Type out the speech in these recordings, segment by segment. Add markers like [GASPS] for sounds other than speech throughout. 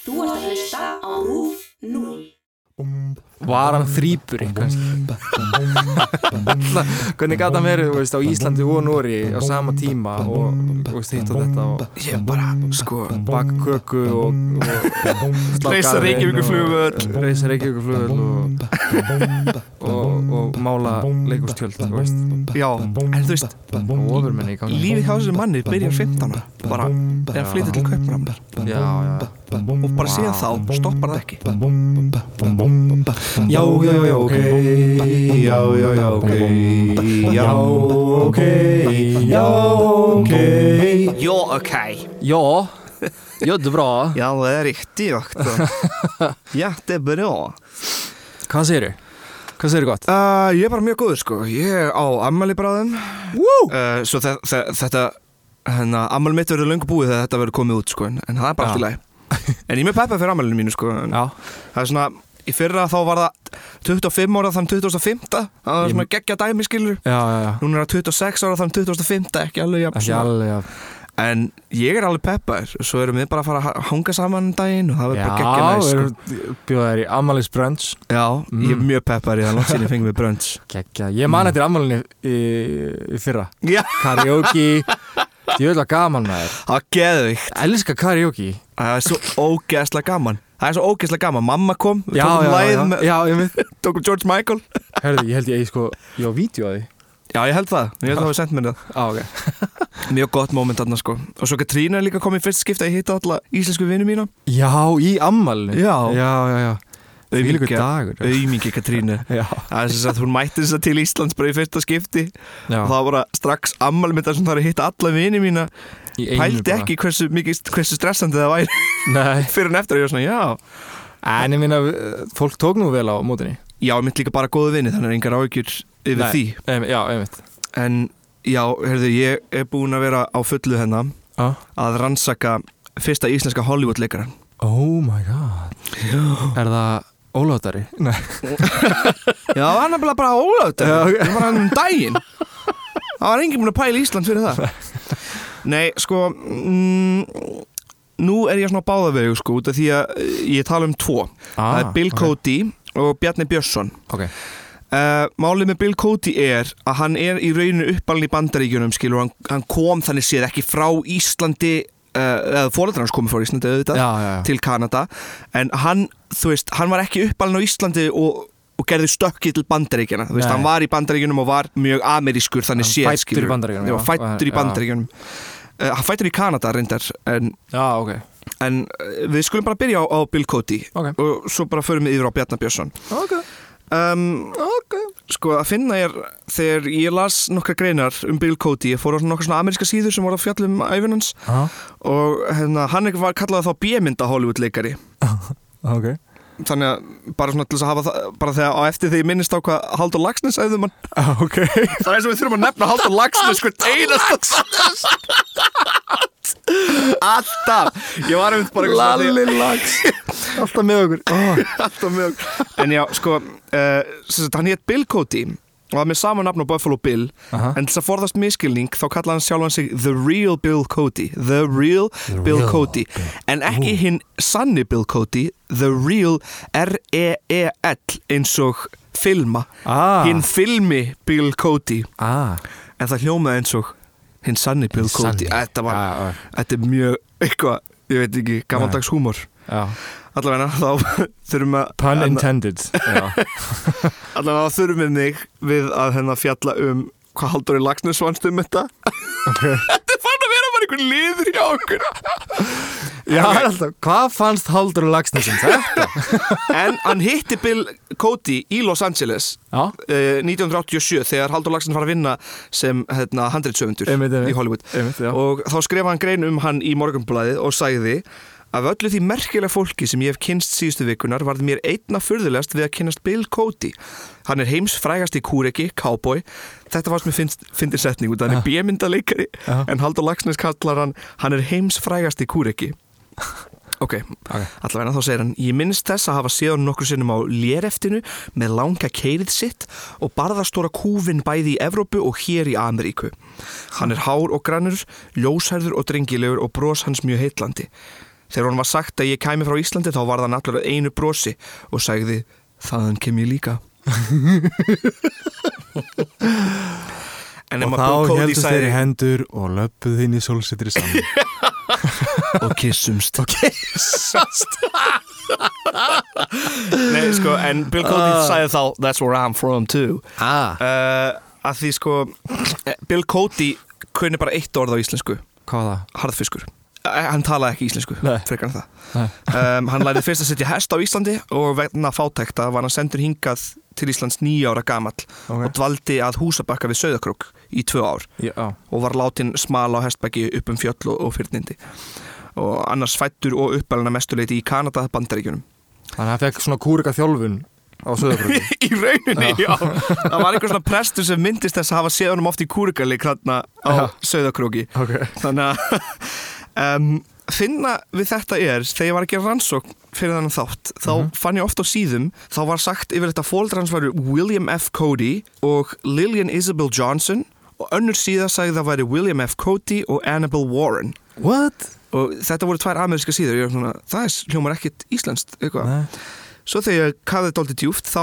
Þú ert að hlusta á RÚF 0. Var hann þrýpur [LAUGHS] Hvernig gæti hann verið þú veist, á Íslandi og Nóri á sama tíma og þú veist, hitt og þetta og Ég bara, sko baka köku og, og Reisa Reykjavíkurflugvöll. Reisa Reykjavíkurflugvöll og, og, og mála leikustjöld Já, en þú veist Lífið hjá þessu manni byrjar 15 ára Bara, þegar hann flyttir til já, Og bara síðan þá stoppar það ekki Já, já, já, ok. Já, já, já, ok. Já, ok. Já, ok. Já, ok. Ja, ja det är bra. [LAUGHS] Ja, det är riktigt också [LAUGHS] Jättebra Hvað segir du? Hvað segir du gott? uh, Ég er bara mjög góður, sko. Ég er á ammali bráðum uh, Svo þe þe þetta hérna, Ammali mitt verður löngu búið þegar þetta verður komið út, sko En en það er bara allt í lagi. En ég er mjög peppað fyrir ammalinu mínu, sko. En Já, Það er svona, í fyrra þá var það 25 ára þann 2005 Það var Ég- svona geggja dæmi skilur já, já, já. Núna er það 26 ára þann 2005 Ekki alveg jafn. En ég er alveg peppaður Svo erum við bara að fara að hanga saman um daginn Og það verður bara geggja næst sko. erum bjóðað þér í Amalis Brunch. Já, ég er Mm. mjög peppaður í það Lótt sinni fengið við brönds. Ég man eftir Amalinni í, í fyrra. Karaoke. Ég vil að gaman með þér. það var geðvikt Elska karaoke. Það er svo ógeðslega gaman Það er svo ógeðslega gaman Mamma kom, við Já, tókum já, lagið já. með- veit. [LAUGHS] Tókum George Michael Hörðu, ég held ég sko, ég á vídeo að því. Já, ég held það, ég held það að við sendt mér það Á, ok. [LAUGHS] Mjög gott moment þarna sko Og svo Katrína er líka komið í fyrst skipta Ég hitta alla íslensku vinnu mína Já, í Amalinu. Já. Já, já, já. Auðmingi Katrínu [LAUGHS] Það er sem sagt, hún mætti þess að til Íslands bara í fyrsta skipti já. og það var bara strax mitt að það er að hitta alla vini mína pældi ekki hversu, mikið, hversu stressandi það væri [LAUGHS] fyrir en eftir að ég var svona, já En ég minna, fólk tók nú vel á mótinni. Já, mitt líka bara góðu vini, þannig er engar áhyggjur yfir Nei. því Em, já, einmitt. En já, heyrðu, ég er búinn að vera á fullu hennar Já. að rannsaka fyrsta íslenska Hollywood-leikaran Oh my god. Er það ólátari? Nei. [LAUGHS] Já, var nefnilega bara Já, ok. Það var hann um daginn Það var enginn búinn að pæla Ísland fyrir það [LAUGHS] Nei, sko mm, Nú er ég svona báðavegu sko út af því að eh, ég tala um tvo Ah, Það er Bill Cody og Bjarni Björnsson Ok. Uh, málið með Bill Cody er að hann er í rauninu uppalinn í bandaríkjunum skilur, hann, hann kom þannig séð ekki frá Íslandi uh, eða fóreldrar hans komið frá Íslandi auðvitað Já, já, já. til Kanada en hann, þú veist, hann var ekki uppalinn á Íslandi og, og gerði stökki til bandaríkjana, þú veist, Nei. hann var í bandaríkjunum og var mjög amerískur þannig Hann séð fæddur í skilurðu. Bandaríkjunum, Já, fættur í bandaríkjunum uh, hann fættur í Kanada reyndar en, Já, ok. en uh, við skulum bara byrja á, á Bill Cody Ok. og svo bara förum við yfir á Bjarnar Björnsson Ok. um, Ok. Sko að finna er þegar ég las nokkra greinar um Bill Cody ég fór á nokkra svona ameríska síður sem voru að fjalla um æfinans og hérna, hann var kallað þá B-mynda Hollywood leikari [LAUGHS] Ok. Þannig að bara svona til þess að hafa það bara þegar á eftir því ég minnist á hvað Haldur Lagsnes æðum hann Ok. [LAUGHS] það er sem við þurfum að nefna Haldur Lagsnes sko einasta [LAUGHS] alltaf ég var einmitt bara eitthvað svona því- Lags. Alltaf með okkur. Oh. [LAUGHS] alltaf mjög en já sko uh, sagt, hann hétt Bill Cody og var með sama nafn á Buffalo Bill Aha. en til þess að forðast miskilning þá kallaði hann sjálfan sig The Real Bill Cody The Real Bill real Cody en ekki hinn sanni Bill Cody The Real R-E-E-L eins og filma Ah. hinn filmi Bill Cody Ah. en það hljómaði eins og hinn sanni Bill Cody þetta, var, Já, já. þetta er mjög eitthvað, ég veit ekki, gamaldags húmor Já. Allavega þá þurfum að Pun intended. [LAUGHS] Allavega þá þurfum við mig við að hennar fjalla um hvað Halldóri Lagsnes vannst um þetta Ok. [LAUGHS] þetta er fann að vera bara einhver liður hjá okkur Já, alltaf. Hvað fannst Haldur Lagsnes um þetta? [LAUGHS] en hann hitti Bill Cody í Los Angeles uh, 1987 þegar Halldór Lagsnes var að vinna sem hérna, handreitsöfundur í Hollywood Einmitt, og þá skrifa hann grein um hann í morgunblæðið og sagði Af öllu því merkilega fólki sem ég hef kynst síðustu vikunar varð mér einna furðulegast við að kynast Bill Cody. Hann er heims frægast í kúreki, cowboy. Þetta varst mér finnst, fyndir setning út, hann er bjömyndaleikari Já. en Haldur Lagsnes kallar hann, hann er heims frægast í kúreki. [LAUGHS] Ok, Ok. allavega þá segir hann Ég minnst þess að hafa séð hann nokkur sinnum á léreftinu með langa keirið sitt og barðastóra kúfin bæði í Evrópu og hér í Ameríku. Hann er hár og grannur, ljósærður og drengilegur og bros hans mjög heitlandi. Þegar hún var sagt að ég kæmi frá Íslandi þá var það náttúrulega einu brosi og sagði þaðan kem ég líka. Og þá Bill Cody heldust þeir í hendur og löpuð inn í sólsitri saman. [LAUGHS] Og kissumst og kissumst [LAUGHS] Nei sko en Bill Cody Ah. sagði þá That's where I'm from too. Ah, uh, að því sko Bill Cody kunni bara eitt orð á íslensku. Hvað var það? harðfiskur hann talaði ekki íslensku frekar en það. Um, hann lærði fyrst að setja hest á Íslandi og vegna fátækta var hann sendur hingað til Íslands nýja ára gamall og Ok, dvaldi að húsabakka við Sauðakrúk í tvö ár. Já, og var látin smala á hestbæki upp um fjöll og, og fyrnindi og annars fættur og uppalina mestuleiti í Kanada bandaríkjunum. Þannig að hann fekk svona kúrika þjálfun á söðakröku [LAUGHS] í rauninni, já. það var einhver svona prestur sem myndist þess að hafa séð honum oft í kúrikalik um, finna við þetta er þegar ég var að gera rannsókn fyrir þannig þátt þá fann ég oft á síðum þá var sagt yfir þetta fóldra hans væru William F. Cody og Lillian Isabel Johnson og önnur síða sagði það væri William F. Cody og Annabelle Warren what? og þetta voru tvær ameríska síður ég var svona, það er hljómar ekkit íslenskt eitthvað. Svo þegar ég kafði þetta alltaf djúft þá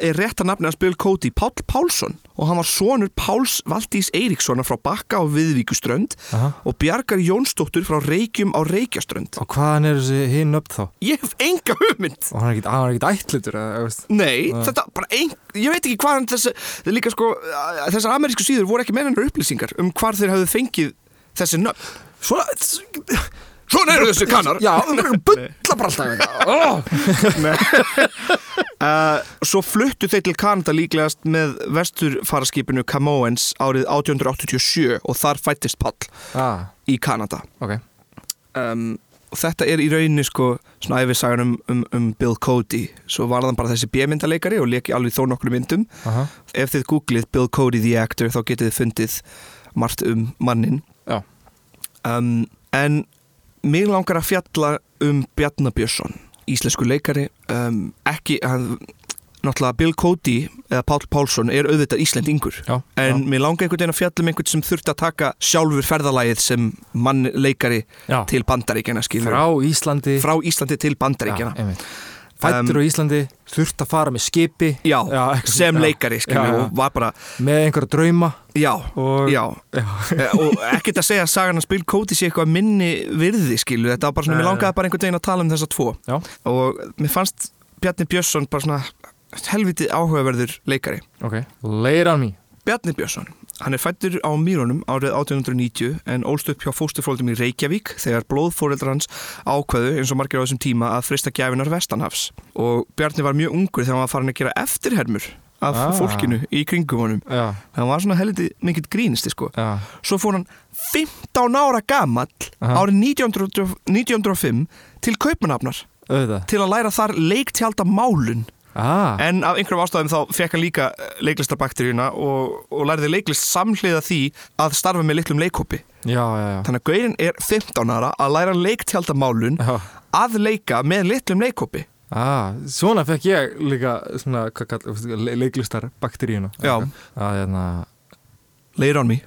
er rétt að nafni hans Bill Cody Páll Pálsson og hann var sonur Páls Valdís Eiríkssonar frá Bakka á Viðvíkuströnd Aha. og Bjargar Jónsdóttur frá Reykjum á Reykjaströnd. Og hvaðan er þessi hinn upp þá? Ég hef enga hugmynd. Og hann er er eða, veist? Nei, Nei. þetta bara ein, ég veit ekki hvaðan þessi, líka sko, þessar amerísku síður voru ekki menninur upplýsingar um hvar þeir hafðu fengið þessi nöfn. Svona, Svona eru þessi kannar. já, bulla bara alltaf oh. [LAUGHS] Uh, svo fluttu þeir til Kanada líklegast með vesturfaraskipinu Camoens árið 1887 og þar fættist Pall ah, í Kanada. ok um, og þetta er í rauninni sko svona æfisagan um, um, um Bill Cody svo var hann bara þessi B-myndaleikari og leki alveg þó nokkru myndum Aha. ef þið googlið Bill Cody the actor þá getið þið fundið margt um mannin Já. um, en mig langar að fjalla um Bjarnar Björnsson íslensku leikari um, ekki hann Náttúrulega Bill Cody eða Pál Pálsson er auðvitað Íslendingur. Já, en já. mér langar einhvern veginn að fjalla um einhvern sem þurfti að taka sjálfur ferðalagið sem mann leikari Já. til bandaríkjana skilur Frá Íslandi. Frá Íslandi til bandaríkjana Fættur á Íslandi, þurft að fara með skipi. Já, Já, sem leikari Já, já. og var bara, með einhverja drauma. Já, og. Eh, og ekkert að segja að sagan að Bill Cody sé eitthvað minni virði skilur, þetta var bara svona, mér langaði bara einhvern veginn að tala um þessa tvo. Og mér fannst Bjarni Björnsson bara svona helviti áhugaverður leikari. Ok, later on me Bjarni Björnsson, hann er fættur á Mýrónum árið 1890 en ólst upp hjá fósturfóldum í Reykjavík þegar blóðfóreldrar hans ákveðu eins og margir á þessum tíma að frista gæfinar vestanhafs. Og Bjarni var mjög ungur þegar hann var farin að gera eftirhermur af Ah. fólkinu í kringum honum. Já, hann var svona helviti mikill grínisti sko. Já, svo fór hann 15 ára Aha. árið 1900, 1905 til Kaupanafnar til að læra þar leiktjálta málun ah, En af einhverjum ástæðum þá fekk hann líka leiklistarbakteríuna og, og lærði leiklist samhliða því að starfa með litlum leikhópi. Já, já, já Þannig að Gaurin er 15 ára að læra leiktjaldamálun að leika með litlum leikhópi. ah, svona fekk ég líka svona, hvað kall, le leiklistar bakteríuna Já. að, hérna, Later on me.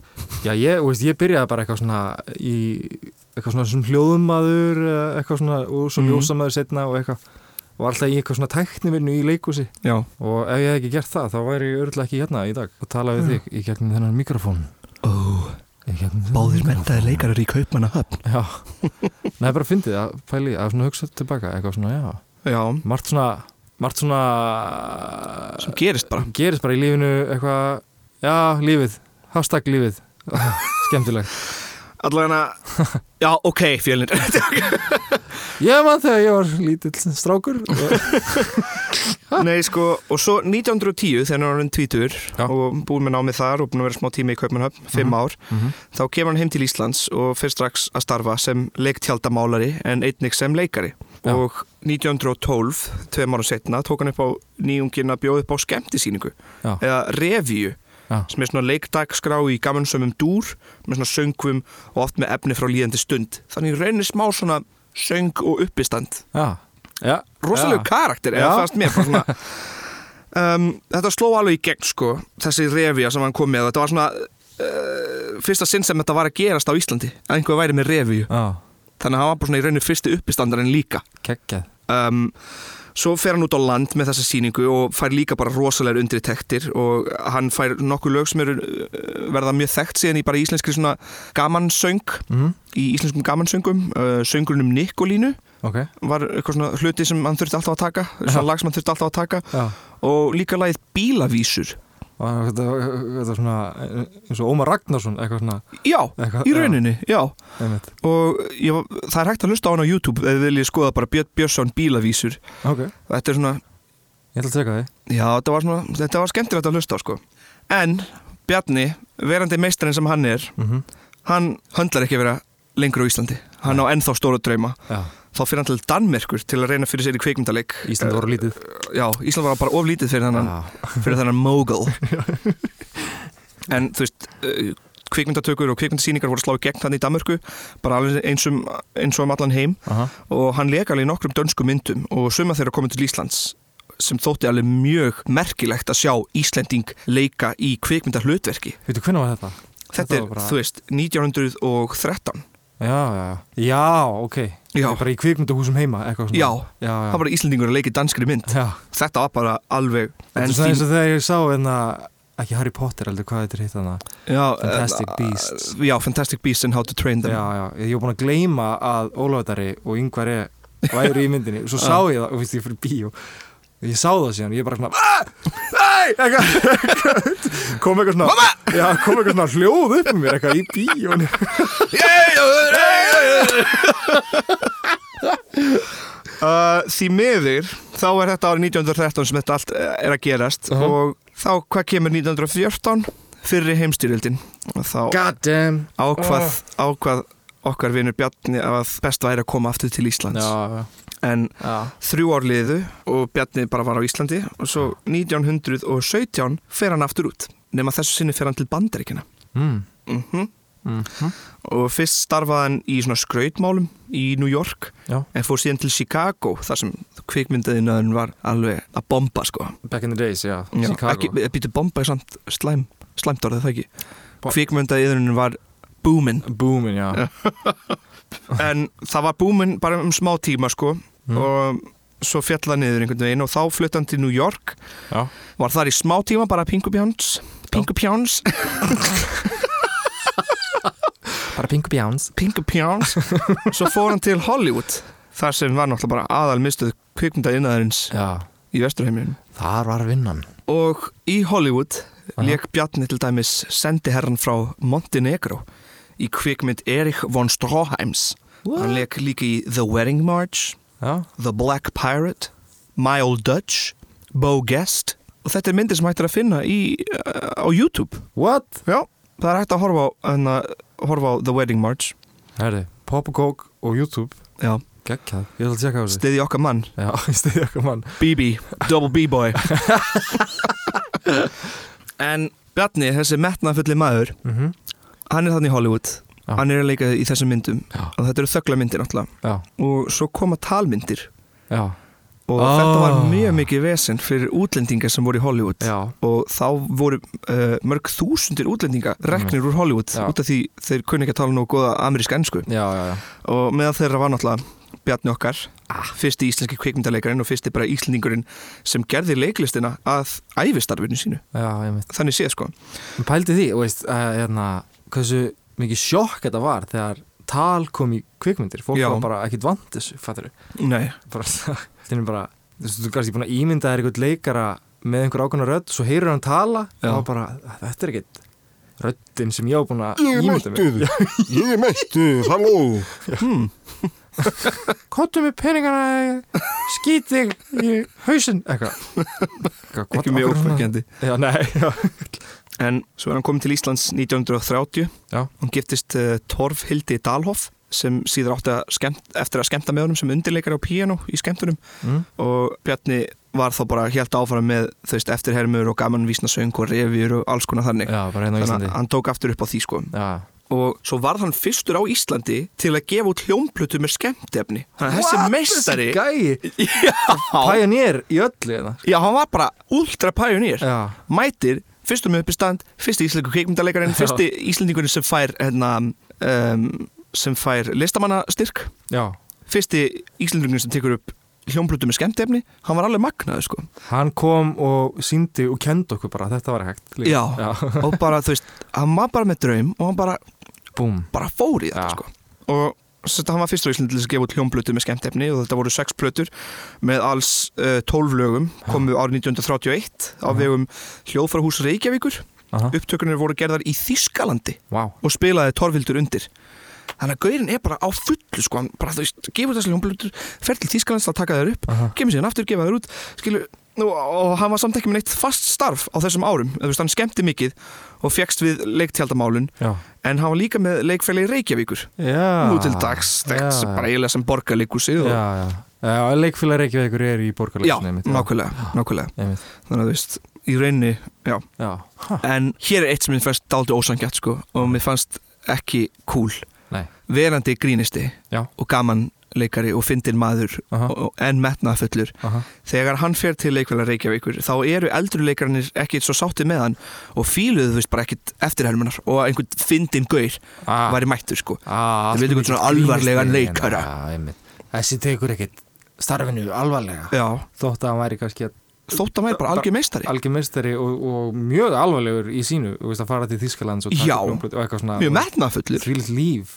Já, ég, veist, ég byrjaði bara eitthvað svona í eitthvað svona sem hljóðumadur eða eitthvað svona, og svo Mhm. ljósamaður setna og eitthvað, var alltaf í eitthvað svona tæknivinnu í leikúsi Já. og ef ég hef ekki gert það, þá væri ég örgulega ekki hérna í dag. Og tala við þig í gegnum þennan mikrofón. Þennan báðir mentaði leikarar í Kaupmanna höfn. Já, Nei, bara fyndið að pæli, að svona hugsa tilbaka eitthvað svona, já, Já, margt svona margt svona sem gerist bara. gerist bara í lífinu eitthvað, já, lífið. Hashtag lífið. [LAUGHS] Skemmtilegt Allavega, [LAUGHS] já, ok, fjölnir. [LAUGHS] Ég man þegar ég var lítill strákur [LAUGHS] Nei, sko, og svo 1910 þegar hann var tvítur Já. og búin með námið þar og búin að vera smá tími í Kaupmannhöfn, fimm ár Mhm. þá kemur hann heim til Íslands og fyrir strax að starfa sem leiktjaldamálari en einnig sem leikari Já. og 1912, tveim ára setna tók hann upp á nýjungin að bjóða upp á skemmtisýningu eða revíu Já. sem er svona leikdagskrá í gamansömmum dúr með svona söngvum og oft með efni frá líðandi stund. Þannig reynir smá svona söng og uppistand. Já, já. Rosalegu já. karakter eða fannst mér svona [LAUGHS] um, þetta sló alveg í gegn sko þessi revía sem hann kom með. Þetta var svona uh, fyrsta sinn sem þetta var að gerast á Íslandi að einhver væri með revíu. Já, þannig að hann var bara svona í rauninu fyrsti uppistandarinn líka. Kekjað um, svo fer hann út á land með þessa síningu og fær líka bara rosalega undri tektir og hann fær nokkuð lög sem eru uh, verða mjög þekkt síðan í bara íslenskri svona gamansöng mm í íslenskum gamansöngum. Uh, söngurinn um Nikolínu Ok. var eitthvað svona hluti sem hann þurfti alltaf að taka svona lag sem hann þurfti alltaf að taka. Já. Og líka lagið Bílavísur Og Þetta þetta er svona eins og Ómar Ragnarsson eitthvað svona já, eitthvað, í rauninni, já. Einmitt. og ég, það er hægt að hlusta á hann á YouTube ef þið viljið skoða bara Björn Björnsson Bílavísur. Ok, þetta er svona, ég ætla að teka þið já, þetta var svona þetta var skemmtilegt að hlusta á sko. En Bjarni, verandi meistarinn sem hann er mm hann höndlar ekki að vera lengur á Íslandi hann á ennþá stóra drauma. Já, þá fyrir hann til Danmerkur til að reyna fyrir sér í kvikmyndaleik. Ísland voru lítið. Já, Ísland var bara of lítið fyrir þennan Já, fyrir þennan mogul. [LAUGHS] En þú veist uh, kvikmyndatökur og kvikmyndasýningar voru slá í gegn þannig í Danmörku bara alveg eins, um, eins og um allan heim. Aha. Og hann leik alveg í nokkrum dönsku myndum og suma þeirra komið til Íslands sem þótti alveg mjög merkilegt að sjá Íslending leika í kvikmynda hlutverki Veitu, hvernig var þetta? þetta er, var bara- þú veist, 1913 Já, já, já. Ok. Já. Bara í kvikmyndahúsum heima, Já, já, það var Íslendingur að leika í danskri mynd. Þetta var bara alveg þetta er svona eins og þegar ég sá en ekki Harry Potter heldur, hvað þetta er hitt já, Fantastic eh, Beasts. já, Fantastic Beasts and How to Train Them. Já, já, ég var búin að gleyma að Ólafdari og yngvar er væri í myndinni. Svo sá [LAUGHS] ég það, og veist ég fyrir bíó. Og ég sá það síðan, ég bara svona "Ah! Nei! Eitthvað, [LAUGHS] kom eitthvað svona Mamma! Já, kom eitthvað svona hljóð upp um mér eitthvað í bíónu [LAUGHS] Uh, því miður þá er þetta árið 1913 sem þetta allt eh, er að gerast Uh-huh. og þá hvað kemur 1914 fyrri heimstyrjöldin? Og þá God damn. ákvað, ákvað okkar vinur Bjarni að best væri að koma aftur til Íslands. Já, en já, þrjú ár liðu og Bjarni bara var á Íslandi og svo 1917 fer hann aftur út. Nema þessu sinni fer hann til Bandaríkina mm. mm Mm og fyrst starfaði hann í svona skrautmálum í New York Já. en fór síðan til Chicago þar sem kvikmyndaðinaðurinn var alveg að bomba sko. Back in the days, já, Já, Chicago. býtu bomba er samt slæm, slæmt orðið það ekki? Kvikmyndaðinaðurinn var booming Boomin, já, [LAUGHS] en það var booming bara um smá tíma sko Mm. og svo fjallaði niður einhvern veginn og þá flutti hann til New York. Já. var þar í smá tíma bara Pingu Pjáns Pingu Pjáns Bara Pingu Bjáns. Pingu Pjáns svo fór hann til Hollywood þar sem var náttúrulega bara aðal mistuð kvikmyndaðinaðurins Já, í vesturheiminum þar var vinnan. Og í Hollywood leik Bjarni til dæmis sendiherran frá Montenegro í kvikmynd Erich von Stroheims. Hann leik líka í The Wedding March Já, The Black Pirate My Old Dutch Bo Guest. Og þetta er myndir sem hægt er að finna í, uh, á YouTube. What? já, það er hægt að horfa á, hana, horfa á The Wedding March. Herri, Pop og Coke og YouTube. Já, Geggjað, ég ætla að tjekka á þessu. Stiði okkar mann. Já, [LAUGHS] stiði okkar mann. BB, Double B-Boy [LAUGHS] en Bjarni, þessi metnafulli maður mm hann er þannig í Hollywood Já. hann er að leika í þessum myndum. Já. og þetta eru þöggla myndir náttúrulega og svo koma talmyndir. Já, og Ah. þetta var mjög mikið vesen fyrir útlendingar sem voru í Hollywood. Og þá voru uh, mörg þúsundir útlendinga reknir úr Hollywood út af því þeir kunni ekki að tala nú góða amerísk ennsku og meðan þeirra var náttúrulega Bjarni okkar, ah. fyrsti íslenski kvikmyndaleikarin og fyrsti bara íslendingurinn sem gerði leiklistina að æfistarfinu sínu. Þannig séð sko. Pældi því, veist, að, hérna, hversu mikið sjokk þetta var þegar tal kom í kvikmyndir Fólk Já. var bara ekkit vant þessu, fattur Nei, bara, [LAUGHS] þetta er bara þú veist, þú kannski búin að ímynda þér einhvern leikara með einhver ákvæmna rödd, svo heyrir hann tala Já. og bara, þetta er ekkit röddin sem ég á búin að ímynda mér [LAUGHS] Ég er mættur, halló hmm. Kottu með peningana skýt þig í hausinn eitthvað. Eitthvað, ekki mjög já, En svo er hann komið til Íslands 1930 Já. Hann giftist uh, Torfhildi Dalhoff sem síður átti að skemmt, eftir að skemmta með honum sem undirleikari á píano í skemmtunum. Mm. og Bjarni var þá bara helt áfram með þau veist eftirhermur og gaman vísnasöng og revjur og alls konar þannig. Já bara hérna á þannig Íslandi. að hann tók aftur upp á því sko. Já, og svo varð hann fyrstur á Íslandi til að gefa út hljómplutu með skemmtefni. Þannig að þessi já, pæjanýr í öllu hérna já, hann var bara ultra Já, mætir, fyrstum uppistand fyrsti íslensku kveikmyndalegarinn, Já. fyrsti íslendingurinn sem fær hérna, um, sem fær listamannastyrk. Fyrsti Íslendingin sem tekur upp hljómblutu með skemmtefni, hann var alveg magnaður sko. Hann kom og síndi og kendi okkur bara. Þetta var hægt. Já. Já. og bara þú veist, hann var bara með draum og hann bara, Búm bara fór í þetta Já. sko. Og hann var fyrstur í Íslandi til þess að gefa út hljómblutu með skemmtefni og þetta voru sex plötur með alls uh, 12 lögum komu árið 1931 á vegum hljóðfarahús Reykjavíkur. Aha. upptökunir voru gerðar í Þískalandi Vá, og spilaði Torfildur undir. Þannig að Gaurin er bara á fullu sko, hann bara þú veist, gefur þessi hljómblutur fer til Þískalands að taka þær upp Aha. kemur síðan aftur, gefa þær út. Skilu, og, og hann var samt ekki með neitt fast starf á þessum árum, þú veist, hann skemmti mikið og fegst við leiktjaldamálun já. en hann var líka með leikfæli Reykjavíkur. Já. Nú til dags, þekkt bara eiginlega sem borgarleikúsi og... Já, já. Já, leikfélag Reykjavíkur er í já, borgarleikusinu nákvæmlega, nákvæmlega. Þannig að þú veist, í rauninni já. Já, en hér er eitt sem mér fannst daldi ósangjart sko, og mér fannst ekki cool. Nei. Verandi grínisti Já, og gaman leikari og fyndin maður Aha. og, en metnaðfullur aha. Þegar hann fer til leikvæla Reykjavíkur þá eru eldri leikarnir ekki svo sáttið með hann og fíluðu þú veist bara ekkit eftirhelmunar og einhvern fyndin gaur ah, væri mættur sko. Ah, veitum allt hvernig svona alvarlegan leikara. Þessi tekur ekkit starfinu alvarlega. Já, Þótt að hann væri kannski að þótt að væri bara algjör meistari. algjör meistari og, og mjög alvarlegur í sínu Þú veist að fara til Þískalands og Já. og eitthvað svona Því líf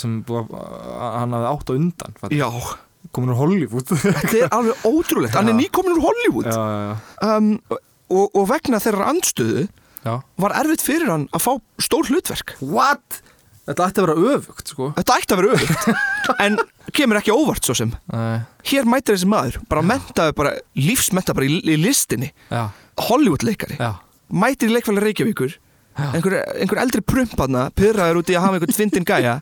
sem hann hafði átt á undan fattar. já, komin úr Hollywood. Já, þetta er alveg ótrúlegt. Hann er Já. nýkomin úr Hollywood. Já, já, um, og, og vegna þeirra andstöðu já. var erfitt fyrir hann að fá stór hlutverk. What? Þetta ætti að vera öfugt sko. Þetta ætti að vera auðvitt [LAUGHS] en kemur ekki óvart svo sem. Nei, hér mætir þessi maður, bara mentaði bara lífsmenta bara í, í listinni. Já, Hollywood leikari, já, mætir í leikfæli Reykjavíkur einhver, einhver eldri prumpanna pyrraður út í að hafa einhvern fyndin gæja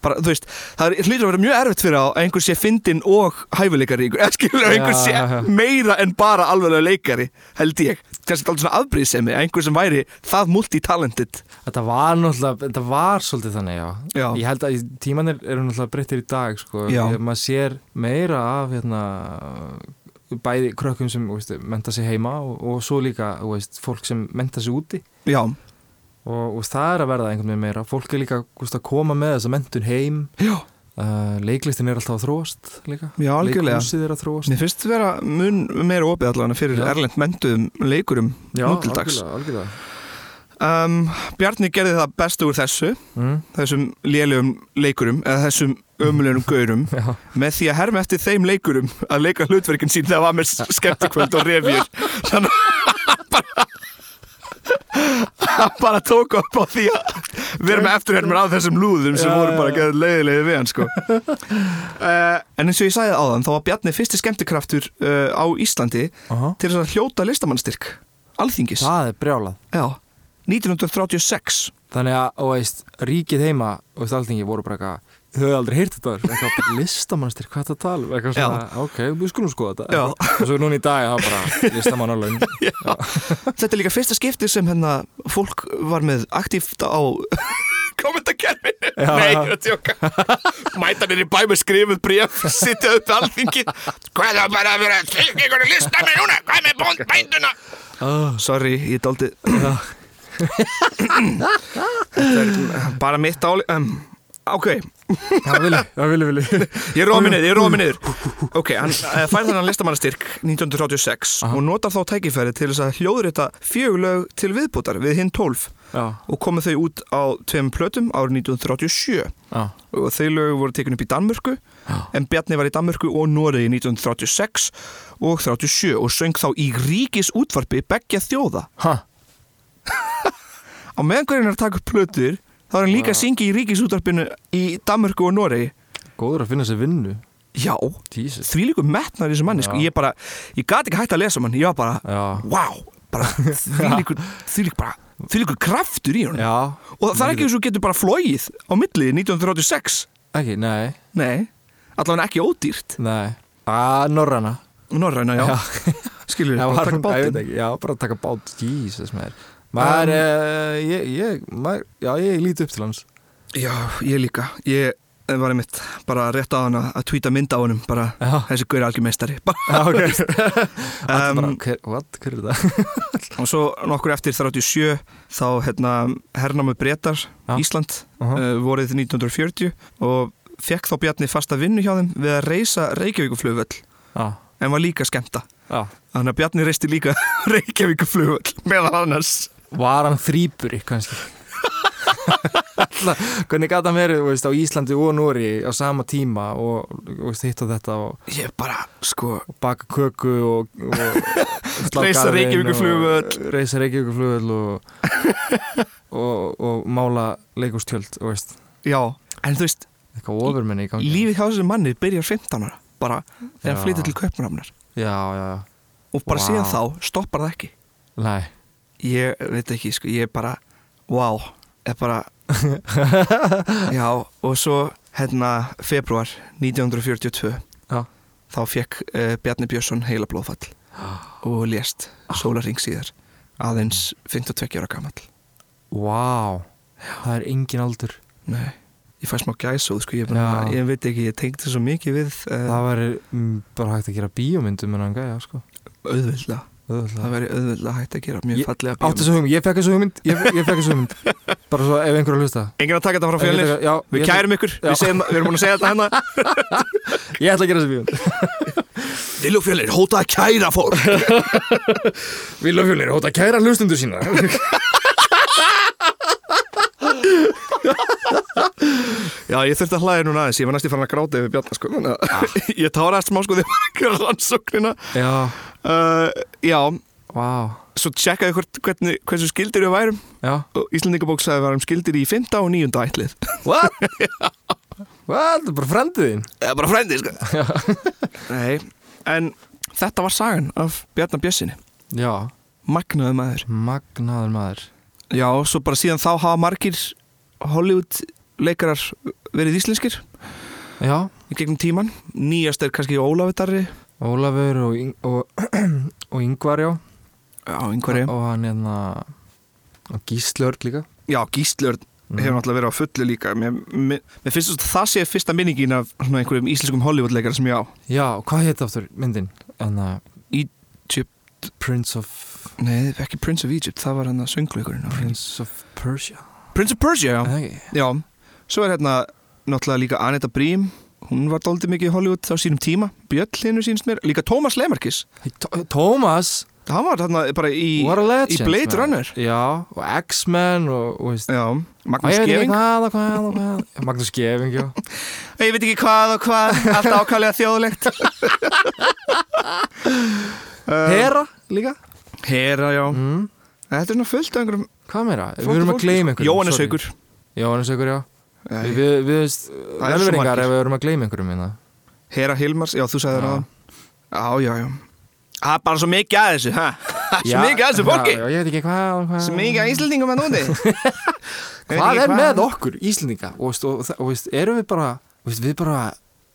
bara, þú veist, það hlýtur að vera mjög erfitt fyrir á að einhver sé fyndin og hæfileikari [LAUGHS] eða skilur að einhver sé meira en bara alveg leikari held ég, kannski alltaf svona afbrýðsemi að einhver sem væri það multitalented Þetta var náttúrulega, þetta var svolítið þannig, já. Já. Ég held að tímanir eru náttúrulega breyttir í dag, sko. Maður sér meira af, hérna, bæði krökkum sem, veist, menta sig heima og, og svo líka, veist, fólk sem menta sig úti. já, Og, og það er að verða einhvern veginn meira. Fólk er líka, veist, að koma með þessa mentun heim. Uh, leiklistin er alltaf að þróast líka. Já. Leikhúsið er að þróast. mér finnst vera mun meira opið allavega fyrir Já. erlend mentuðum leikurum Já, nú til dags algjörlega, algjörlega. um, Bjarni gerði það bestu úr þessu Mm, þessum lélugum leikurum eða þessum ömulegum gaurum [LAUGHS] já, með því að herma eftir þeim leikurum að leika hlutverkin sín þegar var með skemmtikvöld og revjur [LAUGHS] þannig að bara hann [LAUGHS] bara tók upp á því að vera með eftirhermur á þessum lúðum sem Já, voru bara geðið leiðilegi við hann sko. uh, [LAUGHS] en eins og ég sagði áðan þá var Bjarni fyrsti skemmtikraftur uh, á Íslandi aha. til þess að hljóta listamannstyrk alþingis Það er brjálað. Já, 1936 Þannig að, og veist, ríkið heima og alþingi voru bara eitthvað þau hefðu aldrei heyrt þetta eitthvað [LAUGHS] listamannstir hvað þetta tala, um? eitthvað svona, ok, við skulum skoða þetta. Já. og svo núna í dag það bara listamannalaun [LAUGHS] Þetta er líka fyrsta skipti sem hérna fólk var með aktíft á [LAUGHS] kommentarkerfinu Já, Nei, já. ég er tjóka Mæta mér í bæ með skrifuð bréf Sittja upp alþingi. Hvað það bara að vera tryggja ykkur að lista mig núna? Hvað með bónd bænduna? Oh. Sorry, ég dálítið Þetta er bara mitt áli um, Ok, það vilji, það vilji, vilji ég rómi niður, ég rómi niður. Ok, hann uh, fær þennan listamannastyrk 1936 Aha. og notar þá tækifæri til þess að hljóðrita fjögulög til viðbútar við hinn 12 já, og komu þau út á tveim plötum árið 1937 já, og þau lög voru tekin upp í Danmörku en Bjarni var í Danmörku og Noregi 1936 og 37 og söng þá í ríkis útvarpi beggja þjóða. Ha, [LAUGHS] á meðan hverjum er að taka upp plötur þá er hann líka að syngja í ríkis útvarpinu í Danmörku og Noregi. Góður að finna sér vinnu. Já, Jesus, því líku metnar þessu manni sko. Ég bara, ég gati ekki hægt að lesa um hann. Ég var bara, já, wow bara, því [LAUGHS] líku, því líku bara því líku kraftur í hann já. Og það er ekki eins og getur bara flóið á milli 1936 ekki, nei, nei, allavega ekki ódýrt. Nei. Að norræna. Norræna, já, skilur [LAUGHS] já, bara var taka hún, bátinn. já, bara taka bát. Jesus, maður maður, Um, um, ég, ég, maður, já, ég líti upp til hans. Já, ég líka. Ég, var einmitt bara rétt á hann að tweeta mynd á honum bara Já, þessi guður algjör meistari [LAUGHS] bara, já ok [LAUGHS] Allir bara, um, hver, what, hver er það? [LAUGHS] og svo nokkur eftir 37 þá hérna hernámu breytar. Ísland Uh -huh. uh, vorið 1940 og fekk þá Bjarni fasta vinnu hjá þeim við að reysa Reykjavíkuflugvöll en var líka skemmta. Já. Þannig að Bjarni reysti líka Reykjavíkuflugvöll meðan annars Var hann þrýpuri kannski? [LAUGHS] Hvernig verið þú veist, á Íslandi og Núri á sama tíma og veist, hitt og þetta og, ég bara sko og baka köku og, og [LAUGHS] slá Reisa garðinn Reykjavíkurflugvöll. og- [LAUGHS] og, mála leikustjöld já en þú veist eitthvað ofurmenni í gangi. lífið hjá þessu manni byrjar 15 ára bara þegar hann flyttir til Kaupmannafnar Já, já, já, og bara Vá. síðan þá stoppar það ekki. Nei ég veit ekki sko ég er bara wow er bara [LAUGHS] já og svo hérna februar 1942 Já. þá fekk uh, Bjarni Björnsson heila blóðfall [GASPS] og lést sólarring síðar aðeins 52 ára gamall. Vá, það er engin aldur. Nei ég fæ smá gæsóð sko ég, bara, Já. ég veit ekki ég tengdi svo mikið við uh, Það væri mm, bara hægt að gera bíómyndum en hann gæja, sko. Auðvöldlega Auðvitað. það væri auðvöldlega hægt að gera mjög Ég- fallega Áttu þessu hugmynd, ég fekk þessu hugmynd Ég, ég fekk þessu hugmynd. Bara svo ef einhver að hlusta. Enginn að taka þetta frá fjölnir Já, við ég, kærum ykkur, við, segjum, við erum búin að segja þetta hérna. [LAUGHS] Ég ætla að gera þessu bíómynd Lillu [LAUGHS] fjölnir, hóta að kæra fólk. [LAUGHS] Vilja fjölnir, hóta kæra hlustundur sína. Já, ég þurfti að hlæða núna aðeins, ég var næst í farin að gráta yfir að ég táraðist smá sko þegar Já, uh, Já, vá. Svo tjekkaði hvernig, hversu skildir við værum. Já, og Íslandingabók sagði að við værum skildir í 5. og 9. ætlið. [LAUGHS] What? what? Bara frendiðinn Eða bara frendi, sko. [LAUGHS] Nei, en þetta var sagan af Bjarnar Bjössinni Já, Magnaði maður. Magnaður maður. Já, svo bara síðan þá hafa margir Hollywood leikarar verið íslenskir. Já, í gegnum tíman Nýjast er kannski Ólafur Darri Ólafur og, Ing- og, [CLEARS THROAT] og Ingvar, já. Já, einhverju Og hann hérna Og Gíslörg líka. Já, Gíslörn Mhm. hefur náttúrulega verið á fullu líka. Mér, mér, mér finnst það sé fyrsta minningin af svona einhverjum íslenskum Hollywood-leikara sem ég á. Já, hvað heit aftur myndin? En að Egypt, Prince of nei, ekki Prince of Egypt það var hann að söngleikurinn Prince of Persia. Prince of Persia, já. Er það já. Svo er hérna náttúrulega líka Aneta Brím Hún var dálítið mikið í Hollywood á sínum tíma Bjöll hinu sínst mér, líka Thomas Lemarkis Thomas? Hann var þarna bara í, legend í Blade maður. Runner. Já, og X-Men og, og veist Já, Magnús Geving Magnús Geving, já. [LAUGHS] Ég veit ekki hvað og hvað Allt ákvæmlega þjóðlegt. [LAUGHS] Hera líka? Hera, já. Mm. Þetta er svona fullt af einhverjum Hvað meira? Við erum að gleyma sko. einhverjum Jóhannes. Haukur. Jóhannes Haukur, já Já, Við, við, við veist er Velveringar ef við erum að gleyma einhverjum hérna. Hera Hilmars, já þú sagði það Já, já, já. Það er bara svo mikið að þessu, ha? [LAUGHS] Svo mikið að þessu fólki. Já, já, ég veit ekki hvað og hvað. Svo mikið að Íslandingum að núti [LAUGHS] Hvað er með okkur, Íslendinga? Og, og, og, og veist, erum við bara veist, Við bara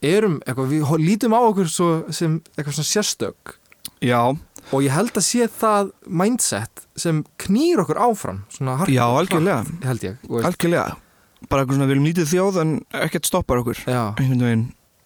erum eitthvað, Við lítum á okkur svo, sem eitthvað svona sérstök. Já, Og ég held að sé það mindset sem knýr okkur áfram svona hark, já, algjörlega. Algjörlega Bara eitthvað svona, við erum lítið þjóð en ekkert stoppar okkur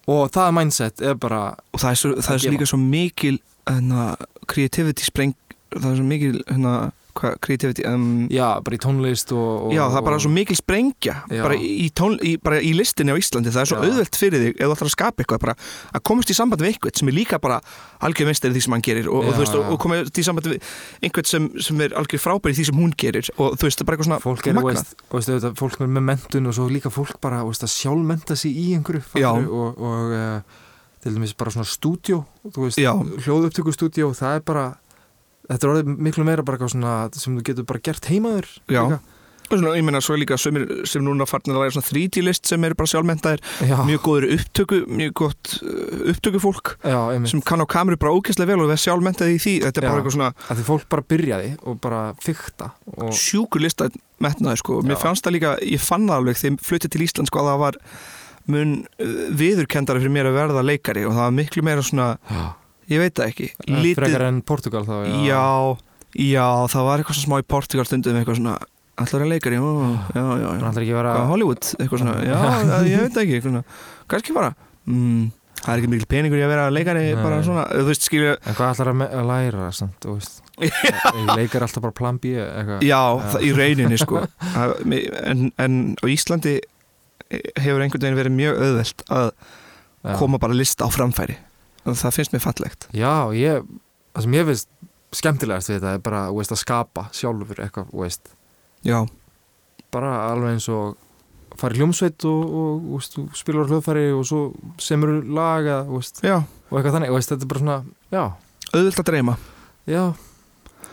og það mindset er bara Og það er, svo, það er líka svo mikil hérna, creativity spreng Það er svo mikil hva, creativity um, já, bara í tónlist og, og Já, það er bara svo mikil sprengja bara í, tón, í, bara í listinni á Íslandi það er svo Já. auðvelt fyrir þig ef þú ætlar að skapa eitthvað bara, að komast í samband við eitthvað sem er líka bara algjör meistari í því sem hann gerir og, og, Já, þú veist, og, og komast í samband við einhvern sem, sem er algjör frábæri í því sem hún gerir og þú veist, það er bara eitthvað svona fólk er, veist, veist, auðvitað, fólk er með mentun og svo líka fólk bara að sjálfmenta sig í einhverju fattarðu, og, og uh, til dæmis bara svona stúdjó þú veist, Já. hljóðupptöku stúdjó það er bara, þetta er orðið miklu meira bara svona sem þú getur bara gert heimaður Já. líka. svona, ég meina svo er líka sem, sem núna farnir að læra svona 3D list sem eru bara sjálfmentaðir já, mjög góður upptöku, mjög gott uh, upptökufólk já, sem kann á kameru bara ókesslega vel og það sjálfmentaði í því þetta er Já. bara eitthvað svona að því fólk bara byrjaði og bara fykta og sjúkur lista metnaði sko. mér Já. fannst það líka, ég fann það alveg þegar ég fluttið til Ísland sko að það var mun uh, viðurkendari fyrir mér að verða leikari og það var miklu meira svona ég veit það ekki, frekar en Portugal þá já, já, það var eitthvað smá í Portugal stundum eitthvað svona Allar er leikari, já, já, já hann ætlar ekki vera Hollywood, eitthvað svona Já, já, ég veit það ekki, eitthvað svona. Kannski bara mm, Það er ekki mikil peningur í að vera leikari Nei. bara svona, þú veist, skilja en hvað ætlar að, me- að læra samt, þú veist? [LAUGHS] Ég leikar alltaf bara plan B eitthvað. Já, það, í rauninni sko. [LAUGHS] En, en á Íslandi hefur einhvern veginn verið mjög auðvelt að Já. koma bara list á framfæri það finnst mér fallegt. Já, ég, það sem ég veist skemmtilegast við þetta er bara, veist, að skapa sjálfur eitthvað, veist, Já, bara alveg eins og fara í hljómsveit og, og, og þú spilar á hljóðfæri og svo semur laga, þú veist, já, og eitthvað þannig, veist, þetta er bara svona, já, auðvelt að dreyma. Já,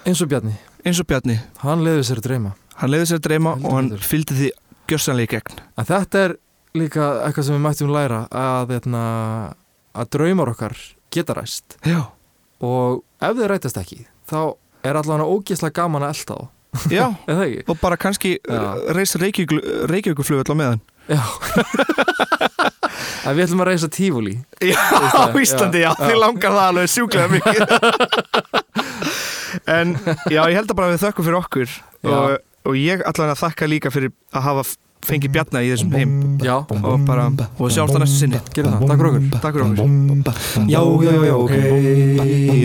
eins og Bjarni, eins og Bjarni, hann leiði sér að dreyma. hann leiði sér að dreyma Heldur og hann fylgdi því gjössanlega í gegn. En þetta er líka eitthvað sem við mættum læra að, hérna, að draumar okkar geta ræst. Já, og ef þið rætast ekki, þá er allavega ógeðslega gaman að elta þá, já. [LAUGHS] Og bara kannski uh, reisa reykjökuflugöld á meðan. Já. [LAUGHS] Við ætlum að reysa tífúli Já, á Íslandi, já, þið langar það alveg sjúklega mikið. [LAUGHS] En já, ég held að bara við þökkum fyrir okkur og, og ég að þakka líka fyrir að hafa fengið bjarna í þessum heim. Já, og bara, og sjáumst á næstu sinni. Gerum það, takk fyrir okkur. Takk fyrir okkur. Já, já, já, ok.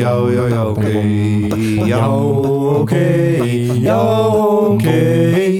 Já, já, já, ok. Já, ok. Já, ok